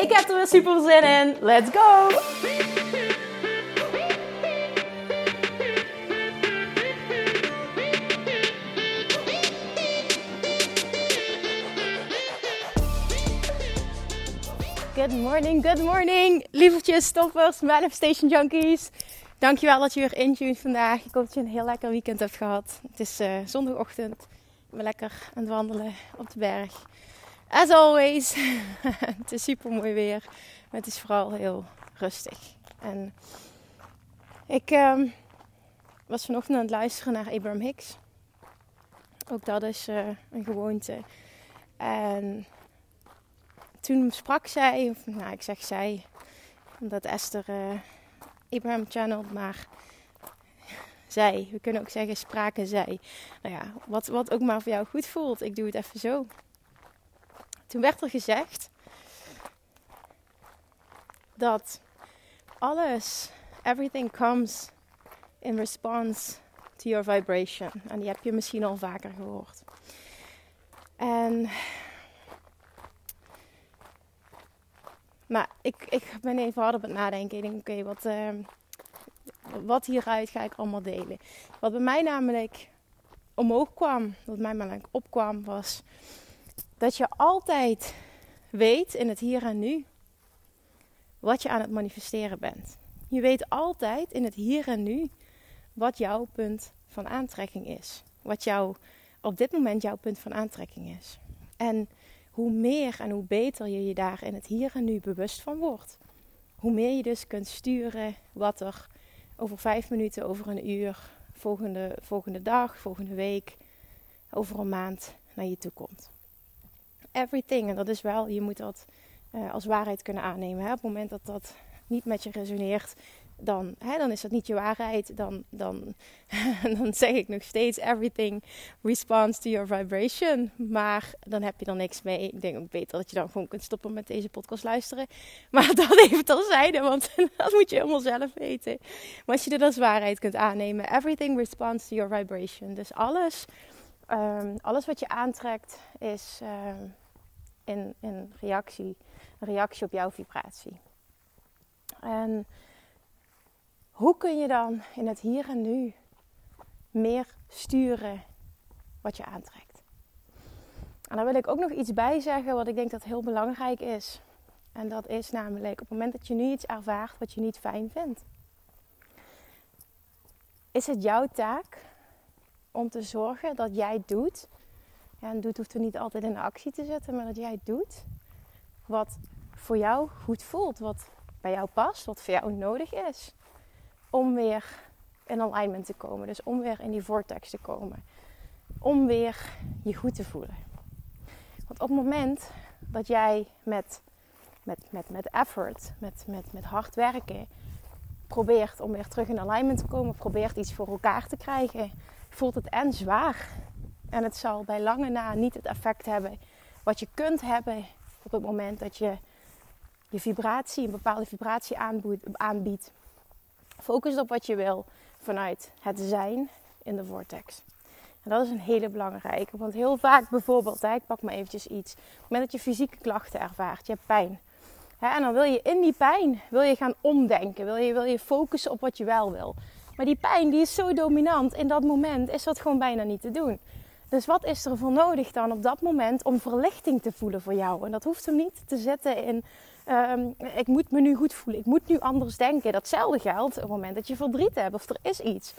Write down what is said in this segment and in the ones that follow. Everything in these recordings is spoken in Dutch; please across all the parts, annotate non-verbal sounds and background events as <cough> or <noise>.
Ik heb er weer super zin in. Let's go! Good morning, good morning, lievertjes, stoppers, manifestation junkies. Dankjewel dat je weer intuned vandaag. Ik hoop dat je een heel lekker weekend hebt gehad. Het is uh, zondagochtend. Ik ben lekker aan het wandelen op de berg. As always. <laughs> het is super mooi weer. Maar het is vooral heel rustig. En ik um, was vanochtend aan het luisteren naar Abraham Hicks. Ook dat is uh, een gewoonte. En toen sprak zij, of nou ik zeg zij, omdat Esther uh, Abraham channelt, maar <laughs> zij. We kunnen ook zeggen spraken zij. Nou ja, wat, wat ook maar voor jou goed voelt. Ik doe het even zo. Toen werd er gezegd dat alles, everything comes in response to your vibration. En die heb je misschien al vaker gehoord. En maar ik, ik ben even hard op het nadenken. Ik denk, oké, wat, uh, wat hieruit ga ik allemaal delen? Wat bij mij namelijk omhoog kwam, wat mij namelijk opkwam, was dat je altijd weet in het hier en nu wat je aan het manifesteren bent. Je weet altijd in het hier en nu wat jouw punt van aantrekking is. Wat jouw, op dit moment jouw punt van aantrekking is. En hoe meer en hoe beter je je daar in het hier en nu bewust van wordt. Hoe meer je dus kunt sturen wat er over vijf minuten, over een uur, volgende, volgende dag, volgende week, over een maand naar je toe komt everything. En dat is wel, je moet dat uh, als waarheid kunnen aannemen. Hè? Op het moment dat dat niet met je resoneert, dan, hè, dan is dat niet je waarheid. Dan, dan, <laughs> dan zeg ik nog steeds: everything responds to your vibration. Maar dan heb je er niks mee. Ik denk ook beter dat je dan gewoon kunt stoppen met deze podcast luisteren. <laughs> Maar dat even terzijde, want <laughs> dat moet je helemaal zelf weten. Maar als je dit als waarheid kunt aannemen: everything responds to your vibration. Dus alles, um, alles wat je aantrekt is. Um, in, reactie, reactie op jouw vibratie. En hoe kun je dan in het hier en nu meer sturen wat je aantrekt? En daar wil ik ook nog iets bij zeggen wat ik denk dat heel belangrijk is. En dat is namelijk op het moment dat je nu iets ervaart wat je niet fijn vindt, is het jouw taak om te zorgen dat jij doet ja, en doet hoeft er niet altijd in actie te zetten, maar dat jij doet wat voor jou goed voelt, wat bij jou past, wat voor jou nodig is om weer in alignment te komen. Dus om weer in die vortex te komen. Om weer je goed te voelen. Want op het moment dat jij met, met, met, met effort, met, met, met hard werken, probeert om weer terug in alignment te komen, probeert iets voor elkaar te krijgen, voelt het en zwaar en het zal bij lange na niet het effect hebben wat je kunt hebben op het moment dat je je vibratie, een bepaalde vibratie aanbiedt. Focus op wat je wil vanuit het zijn in de vortex. En dat is een hele belangrijke. Want heel vaak bijvoorbeeld, ik pak maar eventjes iets. Op het moment dat je fysieke klachten ervaart, je hebt pijn. Hè, en dan wil je in die pijn wil je gaan omdenken. Wil je, wil je focussen op wat je wel wil. Maar die pijn die is zo dominant. In dat moment is dat gewoon bijna niet te doen. Dus wat is er voor nodig dan op dat moment om verlichting te voelen voor jou? En dat hoeft hem niet te zitten in ehm, ik moet me nu goed voelen, ik moet nu anders denken. Datzelfde geldt op het moment dat je verdriet hebt of er is iets.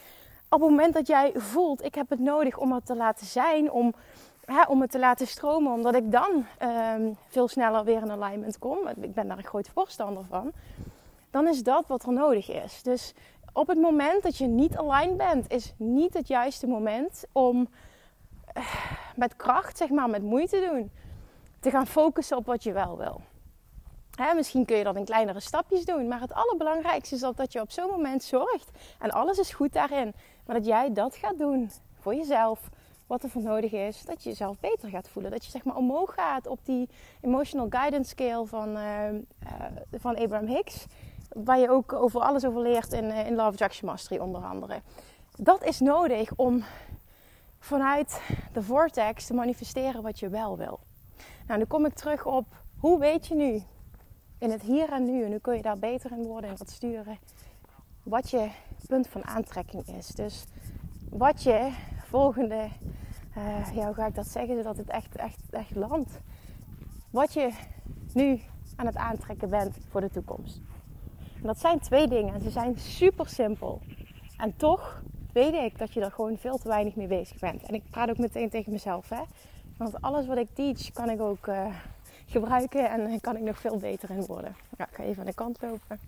Op het moment dat jij voelt, ik heb het nodig om het te laten zijn, om, hè, om het te laten stromen, omdat ik dan ehm, veel sneller weer in alignment kom. Ik ben daar een groot voorstander van. Dan is dat wat er nodig is. Dus op het moment dat je niet aligned bent, is niet het juiste moment om met kracht, zeg maar, met moeite doen. Te gaan focussen op wat je wel wil. Misschien kun je dat in kleinere stapjes doen. Maar het allerbelangrijkste is dat, dat je op zo'n moment zorgt. En alles is goed daarin. Maar dat jij dat gaat doen voor jezelf. Wat er voor nodig is. Dat je jezelf beter gaat voelen. Dat je zeg maar omhoog gaat op die emotional guidance scale van, uh, uh, van Abraham Hicks. Waar je ook over alles over leert in, in Love Attraction Mastery onder andere. Dat is nodig om vanuit de vortex te manifesteren wat je wel wil. Nou, nu kom ik terug op hoe weet je nu in het hier en nu, en nu kun je daar beter in worden en wat sturen, wat je punt van aantrekking is. Dus wat je volgende, uh, ja, hoe ga ik dat zeggen, zodat het echt, echt, echt landt. Wat je nu aan het aantrekken bent voor de toekomst. En dat zijn twee dingen en ze zijn super simpel. En toch weet ik dat je er gewoon veel te weinig mee bezig bent. En ik praat ook meteen tegen mezelf, hè. Want alles wat ik teach kan ik ook uh, gebruiken en <laughs> kan ik nog veel beter in worden. Ja, ik ga even aan de kant lopen.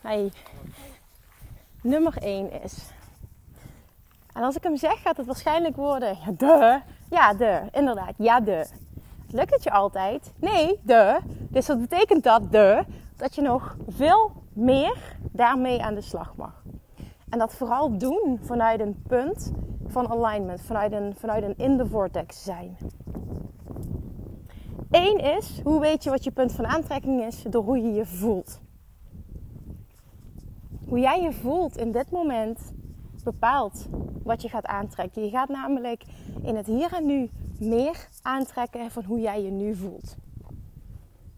Hey. Nummer 1 is. En als ik hem zeg, gaat het waarschijnlijk worden. Ja, de. Ja, de. Inderdaad. Ja, de. Lukt het je altijd? Nee, de. Dus dat betekent dat de. Dat je nog veel meer daarmee aan de slag mag. En dat vooral doen vanuit een punt van alignment, vanuit een, vanuit een in de vortex zijn. Eén is, hoe weet je wat je punt van aantrekking is? Door hoe je je voelt. Hoe jij je voelt in dit moment bepaalt wat je gaat aantrekken. Je gaat namelijk in het hier en nu meer aantrekken van hoe jij je nu voelt.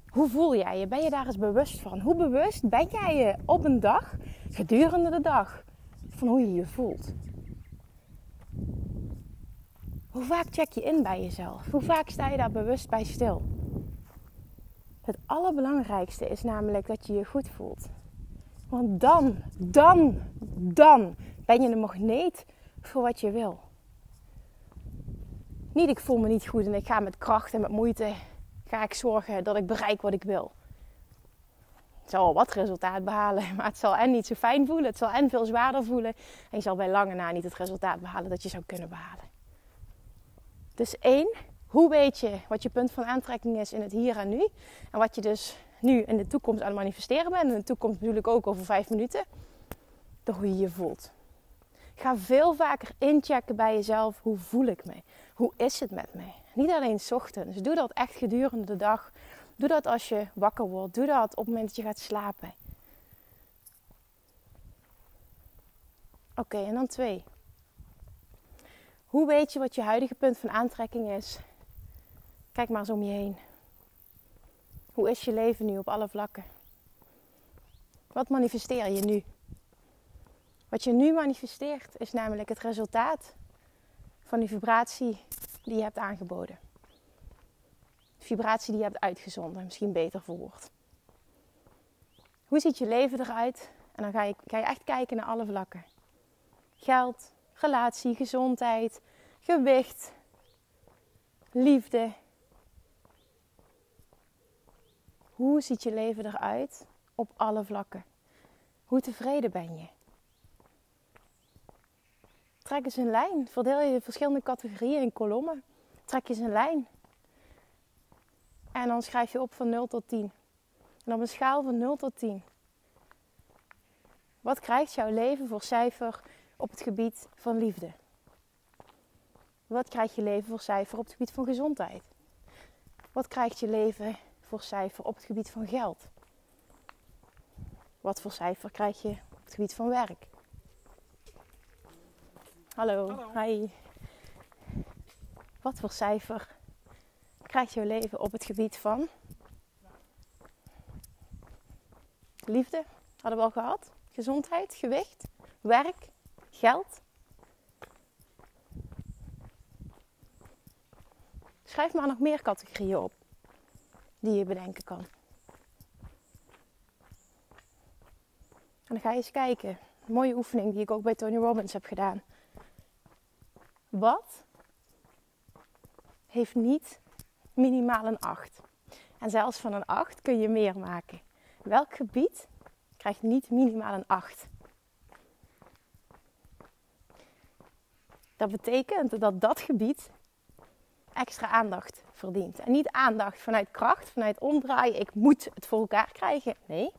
Hoe voel jij je? Ben je daar eens bewust van? Hoe bewust ben jij je op een dag, gedurende de dag, hoe je je voelt? Hoe vaak check je in bij jezelf? Hoe vaak sta je daar bewust bij stil? Het allerbelangrijkste is namelijk dat je je goed voelt. Want dan, dan, dan ben je een magneet voor wat je wil. Niet ik voel me niet goed en ik ga met kracht en met moeite ga ik zorgen dat ik bereik wat ik wil. Het zal wel wat resultaat behalen, <laughs> maar het zal en niet zo fijn voelen. Het zal en veel zwaarder voelen. En je zal bij lange na niet het resultaat behalen dat je zou kunnen behalen. Dus één, hoe weet je wat je punt van aantrekking is in het hier en nu? En wat je dus nu in de toekomst aan het manifesteren bent. En de toekomst natuurlijk ook over vijf minuten. Door hoe je je voelt. Ga veel vaker inchecken bij jezelf. Hoe voel ik me? Hoe is het met mij? Niet alleen ochtends. Doe dat echt gedurende de dag. Doe dat als je wakker wordt. Doe dat op het moment dat je gaat slapen. Oké, en dan twee. Hoe weet je wat je huidige punt van aantrekking is? Kijk maar eens om je heen. Hoe is je leven nu op alle vlakken? Wat manifesteer je nu? Wat je nu manifesteert is namelijk het resultaat van die vibratie die je hebt aangeboden. De vibratie die je hebt uitgezonden, misschien beter verwoord. Hoe ziet je leven eruit? En dan ga je, ga je echt kijken naar alle vlakken. Geld, relatie, gezondheid, gewicht, liefde. Hoe ziet je leven eruit op alle vlakken? Hoe tevreden ben je? Trek eens een lijn. Verdeel je verschillende categorieën in kolommen. Trek eens een lijn. En dan schrijf je op van 0 tot 10. En op een schaal van 0 tot 10. Wat krijgt jouw leven voor cijfer op het gebied van liefde? Wat krijgt je leven voor cijfer op het gebied van gezondheid? Wat krijgt je leven voor cijfer op het gebied van geld? Wat voor cijfer krijg je op het gebied van werk? Hallo, Hallo. hi. Wat voor cijfer krijgt jouw leven op het gebied van liefde? Hadden we al gehad? Gezondheid, gewicht, werk, geld. Schrijf maar nog meer categorieën op die je bedenken kan. En dan ga je eens kijken. Een mooie oefening die ik ook bij Tony Robbins heb gedaan. Wat heeft niet minimaal een 8? En zelfs van een 8 kun je meer maken. Welk gebied krijgt niet minimaal een 8? Dat betekent dat dat gebied extra aandacht verdient. En niet aandacht vanuit kracht, vanuit omdraaien. Ik moet het voor elkaar krijgen. Nee.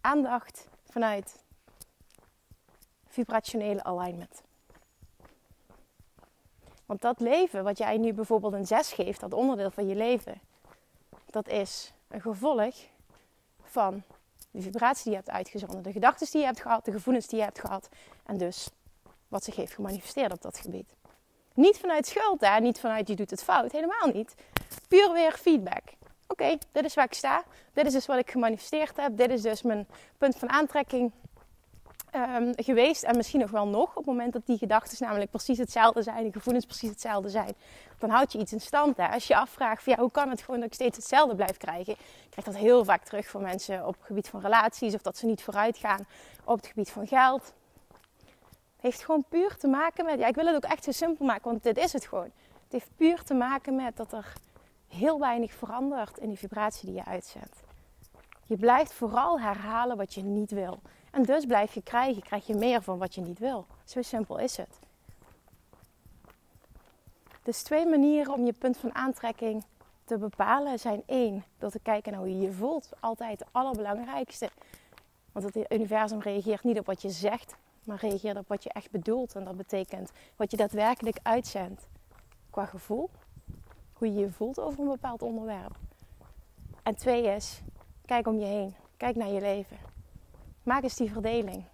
Aandacht vanuit vibrationele alignment. Want dat leven wat jij nu bijvoorbeeld een 6 geeft, dat onderdeel van je leven, dat is een gevolg van de vibratie die je hebt uitgezonden, de gedachten die je hebt gehad, de gevoelens die je hebt gehad en dus wat zich heeft gemanifesteerd op dat gebied. Niet vanuit schuld, hè? niet vanuit je doet het fout, helemaal niet. Puur weer feedback. Oké, dit is waar ik sta. Dit is dus wat ik gemanifesteerd heb. Dit is dus mijn punt van aantrekking um, geweest. En misschien nog wel nog. Op het moment dat die gedachten namelijk precies hetzelfde zijn. De gevoelens precies hetzelfde zijn. Dan houd je iets in stand. Hè? Als je afvraagt ja, hoe kan het gewoon dat ik steeds hetzelfde blijf krijgen. Ik krijg dat heel vaak terug van mensen op het gebied van relaties. Of dat ze niet vooruit gaan op het gebied van geld heeft gewoon puur te maken met. Ja, ik wil het ook echt zo simpel maken, want dit is het gewoon. Het heeft puur te maken met dat er heel weinig verandert in die vibratie die je uitzendt. Je blijft vooral herhalen wat je niet wil. En dus blijf je krijgen, krijg je meer van wat je niet wil. Zo simpel is het. Dus twee manieren om je punt van aantrekking te bepalen zijn één, door te kijken naar hoe je je voelt. Altijd het allerbelangrijkste. Want het universum reageert niet op wat je zegt, maar reageer op wat je echt bedoelt. En dat betekent wat je daadwerkelijk uitzendt qua gevoel. Hoe je je voelt over een bepaald onderwerp. En twee is, kijk om je heen. Kijk naar je leven. Maak eens die verdeling.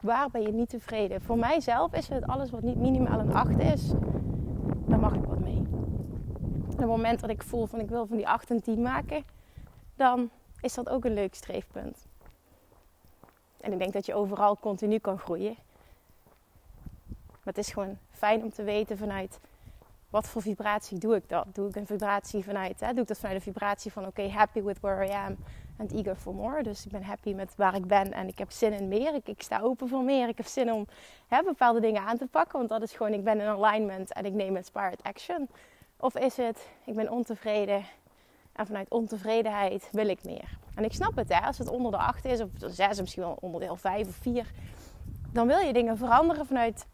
Waar ben je niet tevreden? Voor mijzelf is het alles wat niet minimaal een 8 is, daar mag ik wat mee. op het moment dat ik voel van ik wil van die 8 een 10 maken, dan is dat ook een leuk streefpunt. En ik denk dat je overal continu kan groeien. Maar het is gewoon fijn om te weten vanuit wat voor vibratie doe ik dat? Doe ik een vibratie vanuit, hè? doe ik dat vanuit de vibratie van oké, happy with where I am and eager for more. Dus ik ben happy met waar ik ben en ik heb zin in meer. Ik, sta open voor meer. Ik heb zin om hè, bepaalde dingen aan te pakken, want dat is gewoon, ik ben in alignment en ik neem inspired action. Of is het, ik ben ontevreden en vanuit ontevredenheid wil ik meer. En ik snap het, hè, als het onder de 8 is, of de 6, misschien wel onderdeel 5 of 4, dan wil je dingen veranderen vanuit,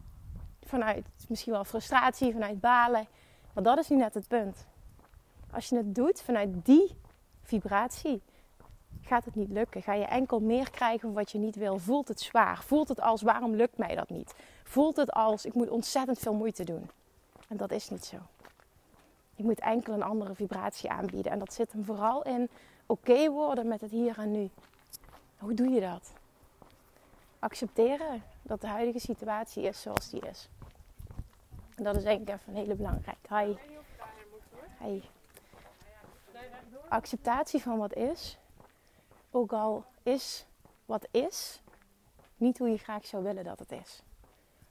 vanuit misschien wel frustratie, vanuit balen. Maar dat is nu net het punt. Als je het doet vanuit die vibratie, gaat het niet lukken. Ga je enkel meer krijgen wat je niet wil. Voelt het zwaar. Voelt het als waarom lukt mij dat niet. Voelt het als ik moet ontzettend veel moeite doen. En dat is niet zo. Je moet enkel een andere vibratie aanbieden. En dat zit hem vooral in oké worden met het hier en nu. Hoe doe je dat? Accepteren dat de huidige situatie is zoals die is. En dat is denk ik even een hele belangrijke. Hi. Hi. Acceptatie van wat is. Ook al is wat is niet hoe je graag zou willen dat het is.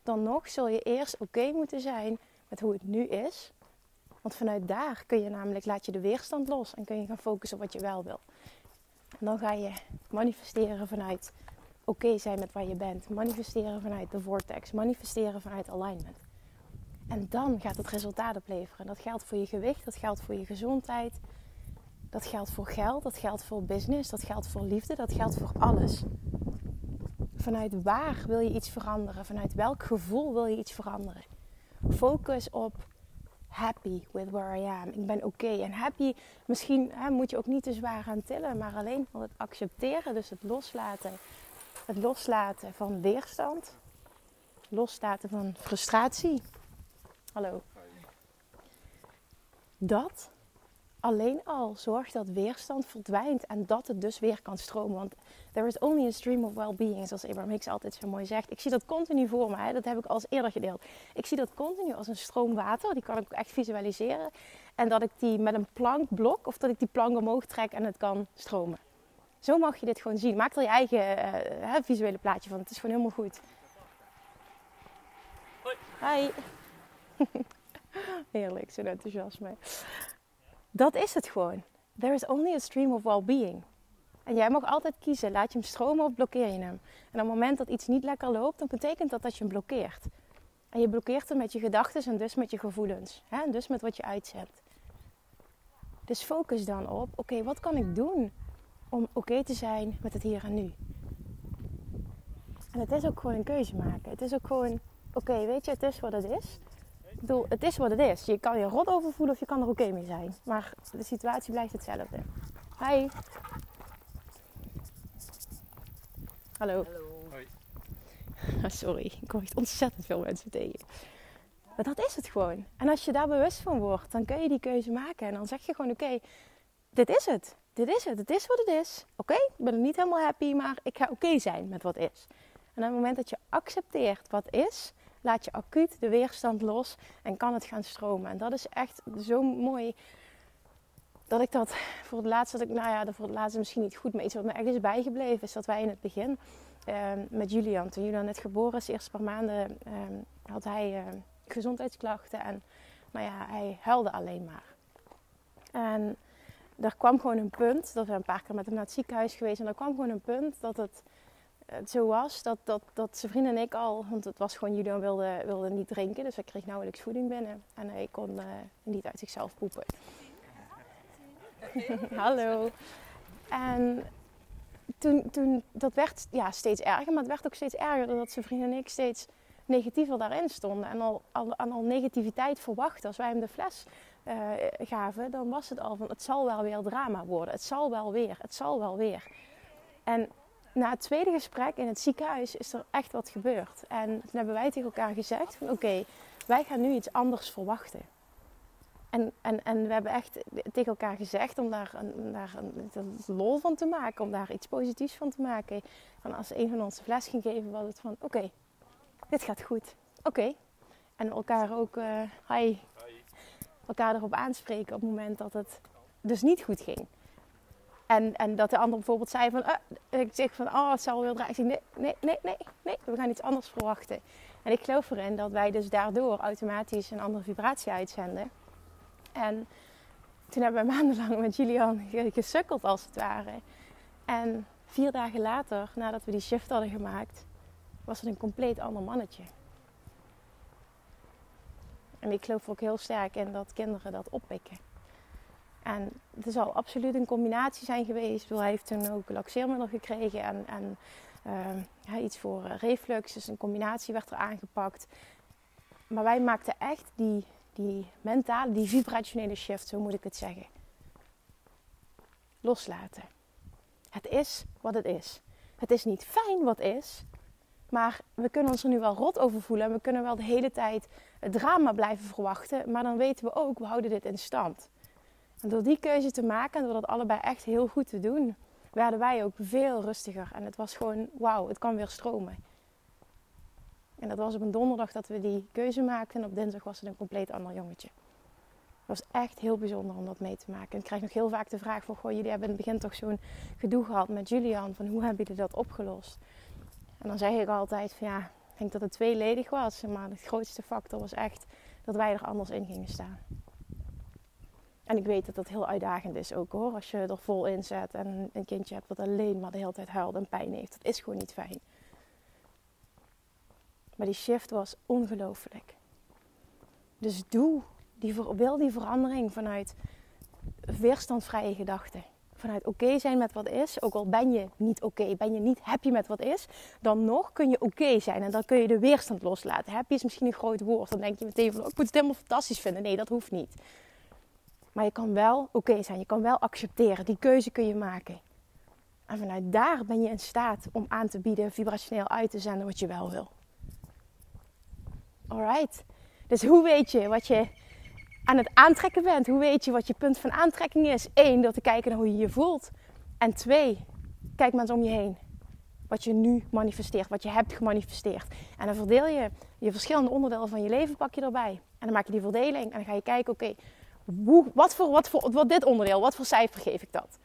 Dan nog zul je eerst oké moeten zijn met hoe het nu is want vanuit daar kun je namelijk, laat je de weerstand los en kun je gaan focussen op wat je wel wil. En dan ga je manifesteren vanuit oké zijn met waar je bent. Manifesteren vanuit de vortex. Manifesteren vanuit alignment. En dan gaat het resultaat opleveren. Dat geldt voor je gewicht, dat geldt voor je gezondheid. Dat geldt voor geld, dat geldt voor business, dat geldt voor liefde, dat geldt voor alles. Vanuit waar wil je iets veranderen? Vanuit welk gevoel wil je iets veranderen? Focus op happy with where I am. Ik ben oké. En happy, misschien hè, moet je ook niet te zwaar aan tillen, maar alleen van het accepteren, dus het loslaten. Het loslaten van weerstand. Loslaten van frustratie. Hallo. Dat alleen al zorgt dat weerstand verdwijnt en dat het dus weer kan stromen. Want there is only a stream of well-being, zoals Abraham Hicks altijd zo mooi zegt. Ik zie dat continu voor me, dat heb ik al eerder gedeeld. Ik zie dat continu als een stroom water, die kan ik echt visualiseren. En dat ik die met een plank blok, of dat ik die plank omhoog trek en het kan stromen. Zo mag je dit gewoon zien. Maak er je eigen uh, visuele plaatje van. Het is gewoon helemaal goed. Hoi. <laughs> Heerlijk, zo'n enthousiasme. Dat is het gewoon. There is only a stream of well-being. En jij mag altijd kiezen, laat je hem stromen of blokkeer je hem. En op het moment dat iets niet lekker loopt, dan betekent dat dat je hem blokkeert. En je blokkeert hem met je gedachten en dus met je gevoelens. Hè? En dus met wat je uitzet. Dus focus dan op, oké, wat kan ik doen om oké te zijn met het hier en nu? En het is ook gewoon een keuze maken. Het is ook gewoon, oké, weet je, het is wat het is. bedoel, het is wat het is. Je kan je rot over voelen of je kan er oké mee zijn. Maar de situatie blijft hetzelfde. Hi. Hallo. Hallo. Hoi. <laughs> Sorry, ik kom echt ontzettend veel mensen tegen. Maar dat is het gewoon. En als je daar bewust van wordt, dan kun je die keuze maken. En dan zeg je gewoon, oké, dit is het. Dit is het. Het is wat het is. Oké, ik ben er niet helemaal happy, maar ik ga oké zijn met wat is. En op het moment dat je accepteert wat is, laat je acuut de weerstand los en kan het gaan stromen. En dat is echt zo mooi dat ik dat voor het laatst, dat ik, nou ja, voor het laatst misschien niet goed, maar iets wat me echt is bijgebleven, is dat wij in het begin ehm, met Julian, toen Julian net geboren is, de eerste paar maanden, ehm, had hij ehm, gezondheidsklachten en nou ja, hij huilde alleen maar. En er kwam gewoon een punt, dat we een paar keer met hem naar het ziekenhuis geweest, en er kwam gewoon een punt dat het, het zo was dat, dat, dat zijn vriend en ik al, want het was gewoon, Julian wilde, wilde niet drinken, dus hij kreeg nauwelijks voeding binnen en hij kon eh, niet uit zichzelf poepen. <laughs> Hallo. En toen, toen, dat werd ja, steeds erger, maar het werd ook steeds erger doordat zijn vriend en ik steeds negatiever daarin stonden. En al, al, aan al negativiteit verwachten. Als wij hem de fles uh, gaven, dan was het al van het zal wel weer drama worden. Het zal wel weer, het zal wel weer. En na het tweede gesprek in het ziekenhuis is er echt wat gebeurd. En toen hebben wij tegen elkaar gezegd van oké, wij gaan nu iets anders verwachten. En, en, en we hebben echt tegen elkaar gezegd om daar, een, daar een, een, lol van te maken, om daar iets positiefs van te maken. Van als een van ons de fles ging geven, was het van oké, dit gaat goed. Oké. En elkaar ook, uh, hi, elkaar erop aanspreken op het moment dat het dus niet goed ging. En, en dat de ander bijvoorbeeld zei van, uh, ik zeg van, oh, het zal wel draaien. Ik zeg, nee, nee, nee, nee, nee, we gaan iets anders verwachten. En ik geloof erin dat wij dus daardoor automatisch een andere vibratie uitzenden. En toen hebben we maandenlang met Julian gesukkeld als het ware. En vier dagen later, nadat we die shift hadden gemaakt, was het een compleet ander mannetje. En ik geloof ook heel sterk in dat kinderen dat oppikken. En het zal absoluut een combinatie zijn geweest. Hij heeft toen ook laxeermiddel gekregen en, en ja, iets voor reflux. Dus een combinatie werd er aangepakt. Maar wij maakten echt die, die mentale, die vibrationele shift, zo moet ik het zeggen. Loslaten. Het is wat het is. Het is niet fijn wat is, maar we kunnen ons er nu wel rot over voelen. En we kunnen wel de hele tijd het drama blijven verwachten, maar dan weten we ook, we houden dit in stand. En door die keuze te maken en door dat allebei echt heel goed te doen, werden wij ook veel rustiger. En het was gewoon, wauw, het kan weer stromen. En dat was op een donderdag dat we die keuze maakten. En op dinsdag was het een compleet ander jongetje. Het was echt heel bijzonder om dat mee te maken. En ik krijg nog heel vaak de vraag van... Goh, jullie hebben in het begin toch zo'n gedoe gehad met Julian. Van hoe hebben jullie dat opgelost? En dan zeg ik altijd van ja... Ik denk dat het tweeledig was. Maar de grootste factor was echt dat wij er anders in gingen staan. En ik weet dat dat heel uitdagend is ook hoor. Als je er vol in zet en een kindje hebt wat alleen maar de hele tijd huilt en pijn heeft. Dat is gewoon niet fijn. Maar die shift was ongelooflijk. Dus doe die, wil die verandering vanuit weerstandvrije gedachten. Vanuit oké zijn met wat is. Ook al ben je niet oké, ben je niet happy met wat is. Dan nog kun je oké zijn. En dan kun je de weerstand loslaten. Happy is misschien een groot woord. Dan denk je meteen van oh, ik moet het helemaal fantastisch vinden. Nee, dat hoeft niet. Maar je kan wel oké zijn. Je kan wel accepteren. Die keuze kun je maken. En vanuit daar ben je in staat om aan te bieden, vibrationeel uit te zenden wat je wel wil. Alright. Dus hoe weet je wat je aan het aantrekken bent? Hoe weet je wat je punt van aantrekking is? Eén, door te kijken naar hoe je je voelt. En twee, kijk maar eens om je heen. Wat je nu manifesteert, wat je hebt gemanifesteerd. En dan verdeel je je verschillende onderdelen van je leven, pak je erbij. En dan maak je die verdeling. En dan ga je kijken, oké, wat, voor, wat voor wat dit onderdeel, wat voor cijfer geef ik dat?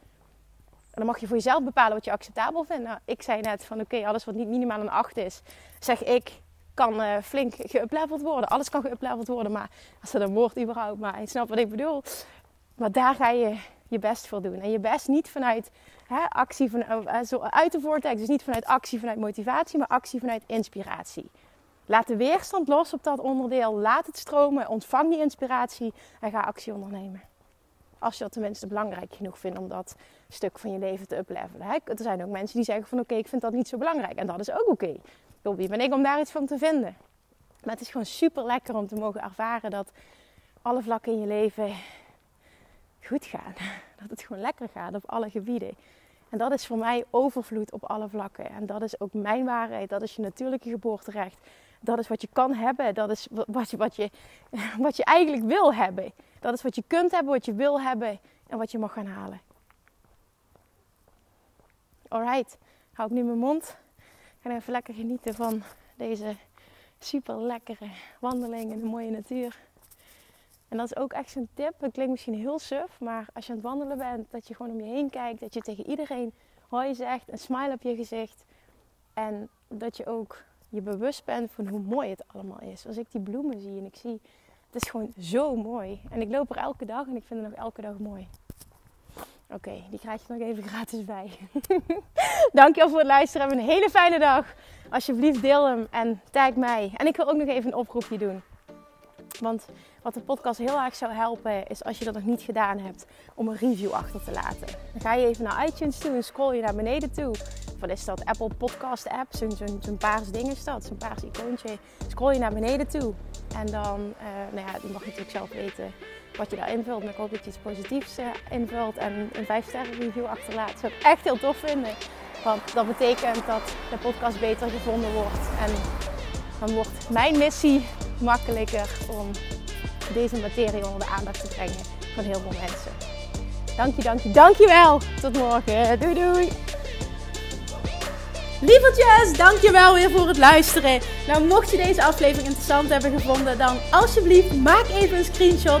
En dan mag je voor jezelf bepalen wat je acceptabel vindt. Nou, ik zei net van oké, alles wat niet minimaal een 8 is, zeg ik, kan uh, flink geüpleveld worden. Alles kan geüpleveld worden, maar als dat een woord überhaupt, maar je snapt wat ik bedoel. Maar daar ga je je best voor doen. En je best niet vanuit hè, actie van, uh, zo uit de vortex, dus niet vanuit actie vanuit motivatie, maar actie vanuit inspiratie. Laat de weerstand los op dat onderdeel. Laat het stromen. Ontvang die inspiratie en ga actie ondernemen. Als je dat tenminste belangrijk genoeg vindt om dat stuk van je leven te uplevelen. Er zijn ook mensen die zeggen van oké, ik vind dat niet zo belangrijk. En dat is ook oké. Ben ik om daar iets van te vinden? Maar het is gewoon super lekker om te mogen ervaren dat alle vlakken in je leven goed gaan. <laughs> Dat het gewoon lekker gaat op alle gebieden. En dat is voor mij overvloed op alle vlakken. En dat is ook mijn waarheid. Dat is je natuurlijke geboorterecht. Dat is wat je kan hebben. Dat is wat je, wat je, <laughs> wat je eigenlijk wil hebben. Dat is wat je kunt hebben, wat je wil hebben en wat je mag gaan halen. Alright, hou ik nu mijn mond. Ga even lekker genieten van deze super lekkere wandeling in de mooie natuur. En dat is ook echt zo'n tip. Het klinkt misschien heel suf, maar als je aan het wandelen bent, dat je gewoon om je heen kijkt, dat je tegen iedereen hoi zegt, een smile op je gezicht. En dat je ook je bewust bent van hoe mooi het allemaal is. Als ik die bloemen zie en ik zie, het is gewoon zo mooi. En ik loop er elke dag en ik vind het nog elke dag mooi. Oké, die krijg je nog even <laughs> gratis bij. <laughs> Dankjewel voor het luisteren. Heb een hele fijne dag. Alsjeblieft deel hem en tag mij. En ik wil ook nog even een oproepje doen. Want wat de podcast heel erg zou helpen is als je dat nog niet gedaan hebt, om een review achter te laten. Dan ga je even naar iTunes toe en scroll je naar beneden toe. Wat is dat? Apple Podcast app, zo'n zo, paars ding is dat, zo'n paars icoontje. Scroll je naar beneden toe en dan, uh, nou ja, je mag natuurlijk zelf weten wat je daar invult. Maar ik hoop dat je iets positiefs uh, invult en een 5 sterren review achterlaat. Dat zou ik echt heel tof vinden. Want dat betekent dat de podcast beter gevonden wordt. En dan wordt mijn missie makkelijker om deze materie onder de aandacht te brengen van heel veel mensen. Dank je, dank je, dank je wel. Tot morgen. Doei doei. Lievertjes, dankjewel weer voor het luisteren. Nou, mocht je deze aflevering interessant hebben gevonden, dan alsjeblieft maak even een screenshot